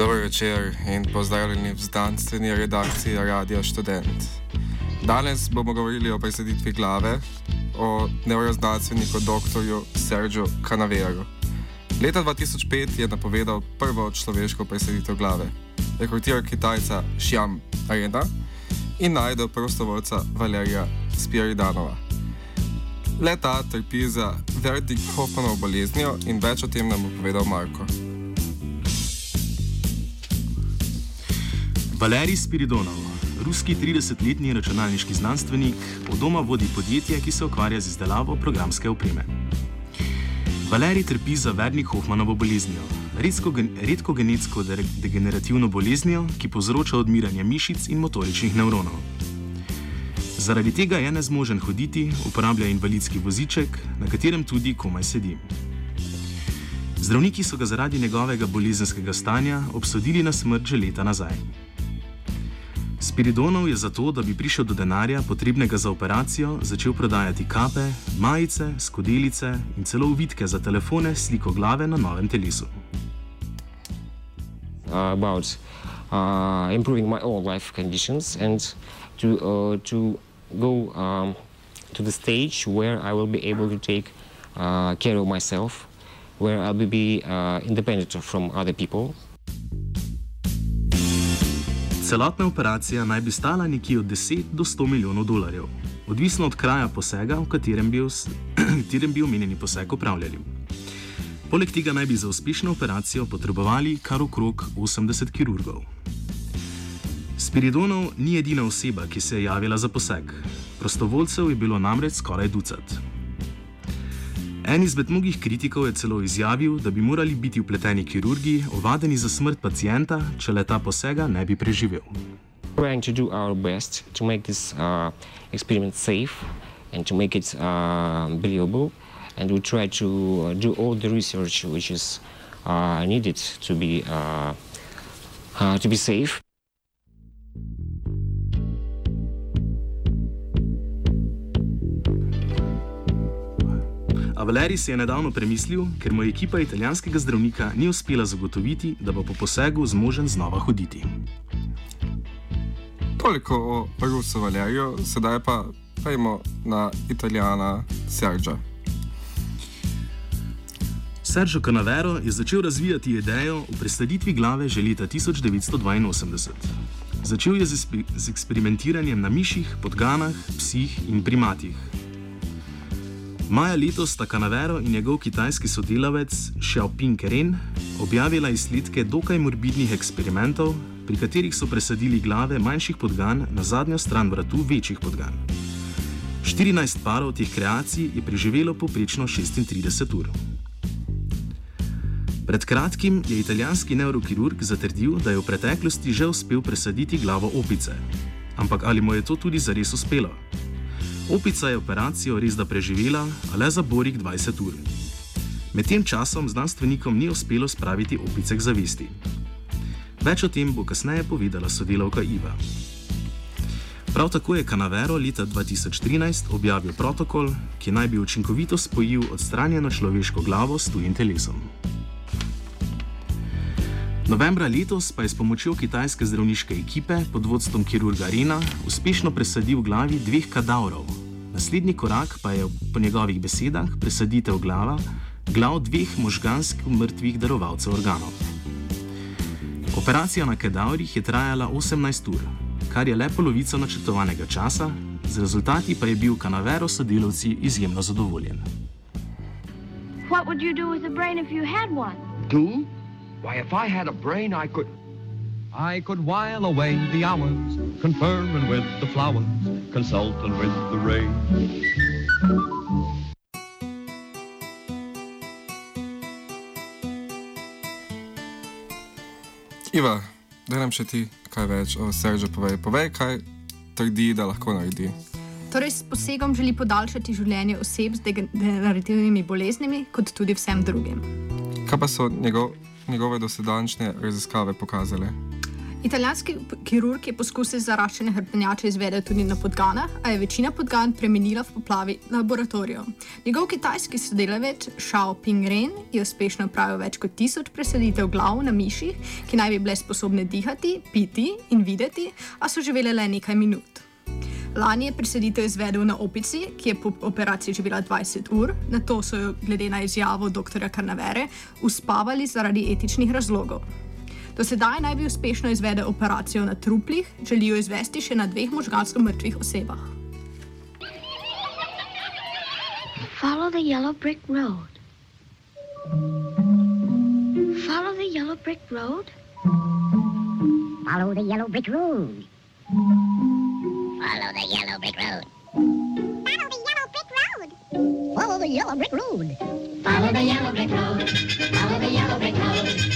Dobro večer in pozdravljeni v znanstveni redakciji Radio Student. Danes bomo govorili o presaditvi glave, o neuroznanstveniku dr. Sergio Canaveru. Leta 2005 je napovedal prvo človeško presaditev glave. Rekrutiral Kitajca Xiam Arena in najdel prostovoljca Valerija Spiridanova. Leta trpi za Vertig-Hoffmanovo boleznijo in več o tem nam bo povedal Marko. Valerij Spiridonov, ruski 30-letni računalniški znanstvenik, od doma vodi podjetje, ki se ukvarja z izdelavo programske opreme. Valerij trpi za Vernig-Hoffmanovo boleznijo, redko, redko genetsko degenerativno boleznijo, ki povzroča odmiranje mišic in motoričnih nevronov. Zaradi tega je nezmožen hoditi, uporablja invalidski voziček, na katerem tudi komaj sedi. Zdravniki so ga zaradi njegovega bolezenskega stanja obsodili na smrt že leta nazaj. Spiridonov je zato, da bi prišel do denarja, potrebnega za operacijo, začel prodajati kape, majice, skodelice in celo uvitke za telefone s sliko glave na novem telesu. Uh, about uh, improving my own life conditions and to, uh, to go um, to the stage where I will be able to take uh, care of myself, where I will be uh, independent from other people. Celotna operacija naj bi stala nekje od 10 do 100 milijonov dolarjev, odvisno od kraja posega, v katerem bi, katerem bi omenjeni poseg upravljali. Poleg tega naj bi za uspešno operacijo potrebovali kar okrog 80 kirurgov. Spiridonov ni edina oseba, ki se je javila za poseg. Prostovoljcev je bilo namreč skoraj ducat. En izmed mnogih kritikov je celo izjavil, da bi morali biti upleteni kirurgi ovadeni za smrt pacijenta, če le ta posega ne bi preživel. Trying to do our best to make this uh, experiment safe and to make it uh, believable, and we try to uh, do all the research which is uh, needed to be uh, uh, to be safe. A Valerij se je nedavno premislil, ker mu ekipa italijanskega zdravnika ni uspela zagotoviti, da bo po posegu zmožen znova hoditi. Toliko o Rusu Valeriju, sedaj pa pojmo na italijana Sergio. Sergio Canavero je začel razvijati idejo o presaditvi glave že leta 1982. Začel je z, z eksperimentiranjem na miših, podganah, psih in primatih. Maja letos sta Canavero in njegov kitajski sodelavec Xiaoping Ren objavila izsledke dokaj morbidnih eksperimentov, pri katerih so presadili glave manjših podgan na zadnjo stran vratu večjih podgan. 14 parov teh kreacij je preživelo poprečno 36 ur. Pred kratkim je italijanski neurokirurg zatrdil, da je v preteklosti že uspel presaditi glavo opice. Ampak ali mu je to tudi zares uspelo? Opica je operacijo res da preživela, a le za borih 20 ur. Med tem časom znanstvenikom ni uspelo spraviti opice k zavesti. Več o tem bo kasneje povedala sodelavka Iva. Prav tako je Canavero leta 2013 objavil protokol, ki naj bi učinkovito spojil odstranjeno človeško glavo s tujim telesom. Novembra letos pa je s pomočjo kitajske zdravniške ekipe pod vodstvom kirurga Rena uspešno presadil glavi dveh kadavrov. Naslednji korak pa je po njegovih besedah presaditev glava, glav dveh možgansko mrtvih darovalcev organov. Operacija na kadavrih je trajala 18 ur, kar je le polovica načrtovanega časa, z rezultati pa je bil Canavero sodelavci izjemno zadovoljen. What would you do with a brain if you had one? Do? Why, if I had a brain, I could. I could while away the hours, conferring with the flowers, consulting with the rain. Iva, da nam še ti kaj več o Sergio povej. Povej, kaj trdi, da lahko naredi. Torej, s posegom želi podaljšati življenje oseb z degenerativnimi boleznimi, kot tudi vsem drugim. Kaj pa so njegov, njegove dosedančne raziskave pokazale? Italijanski kirurg je poskuse zaraščanja hrbtenjače izvedel tudi na podganah, a je večina podgan premenila v poplavi laboratorijev. Njegov kitajski sodelavec Shao Pingren je uspešno opravil več kot tisoč presaditev glav na miših, ki naj bi bile sposobne dihati, piti in videti, a so živele le nekaj minut. Lani je presaditev izvedel na opici, ki je po operaciji živela 20 ur, na to so jo, glede na izjavo dr. Karnavere, uspavali zaradi etičnih razlogov. Do sedaj naj bi uspešno izvedel operacijo na truplih, želijo izvesti še na dveh možgansko mrtvih osebah. Follow the yellow brick road. Follow the yellow brick road. Follow the yellow brick road. Follow the yellow brick road. Follow the yellow brick road. Follow the yellow brick road. Follow the yellow brick road.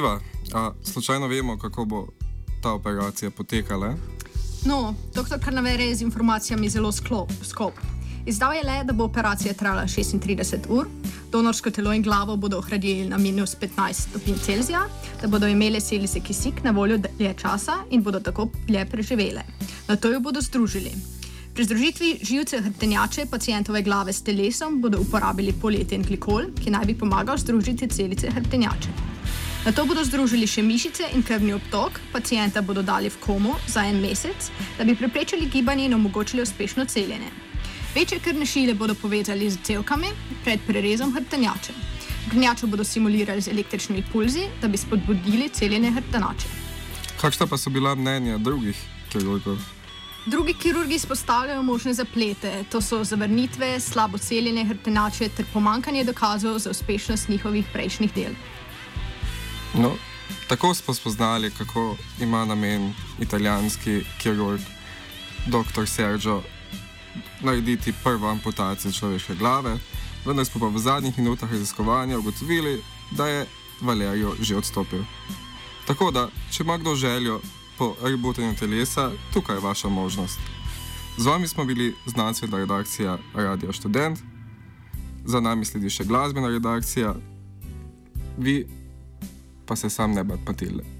Iva, a slučajno vemo, kako bo ta operacija potekala? No, dr. Karnavere je z informacijami zelo sklop, skop. Izdal je le, da bo operacija trajala 36 ur, donorsko telo in glavo bodo ohradili na minus 15 stopinj Celzija, da bodo imele celice kisik na voljo dlje časa in bodo tako dlje preživele. Na to jo bodo združili. Pri združitvi živce hrbtenjače pacijentove glave s telesom bodo uporabili polieten glikol, ki naj bi pomagal združiti celice hrbtenjače. Na to bodo združili še mišice in krvni obtok, pacijenta bodo dali v komo za en mesec, da bi preprečili gibanje in omogočili uspešno celjenje. Večje krvne šile bodo povezali z cevkami pred prerezom hrbtenjače. Hrbtenjačo bodo simulirali z električnimi pulzi, da bi spodbudili celjenje hrbtenjače. Kakšna pa so bila mnenja drugih kirurgov? Drugi kirurgi izpostavljajo možne zaplete, to so zavrnitve, slabo celjenje hrbtenjače ter pomankanje dokazov za uspešnost njihovih prejšnjih del. No, tako smo spoznali, kako ima namen italijanski kirurg dr. Sergio narediti prvo amputacijo človeške glave, vendar smo pa v zadnjih minutah raziskovanja ugotovili, da je Valerijo že odstopil. Tako da, če ima kdo željo po rebootanju telesa, tukaj je vaša možnost. Z vami smo bili znanstvena redakcija Radio Student, za nami sledi še glasbena redakcija, vi pa se sam ne bate Matilde.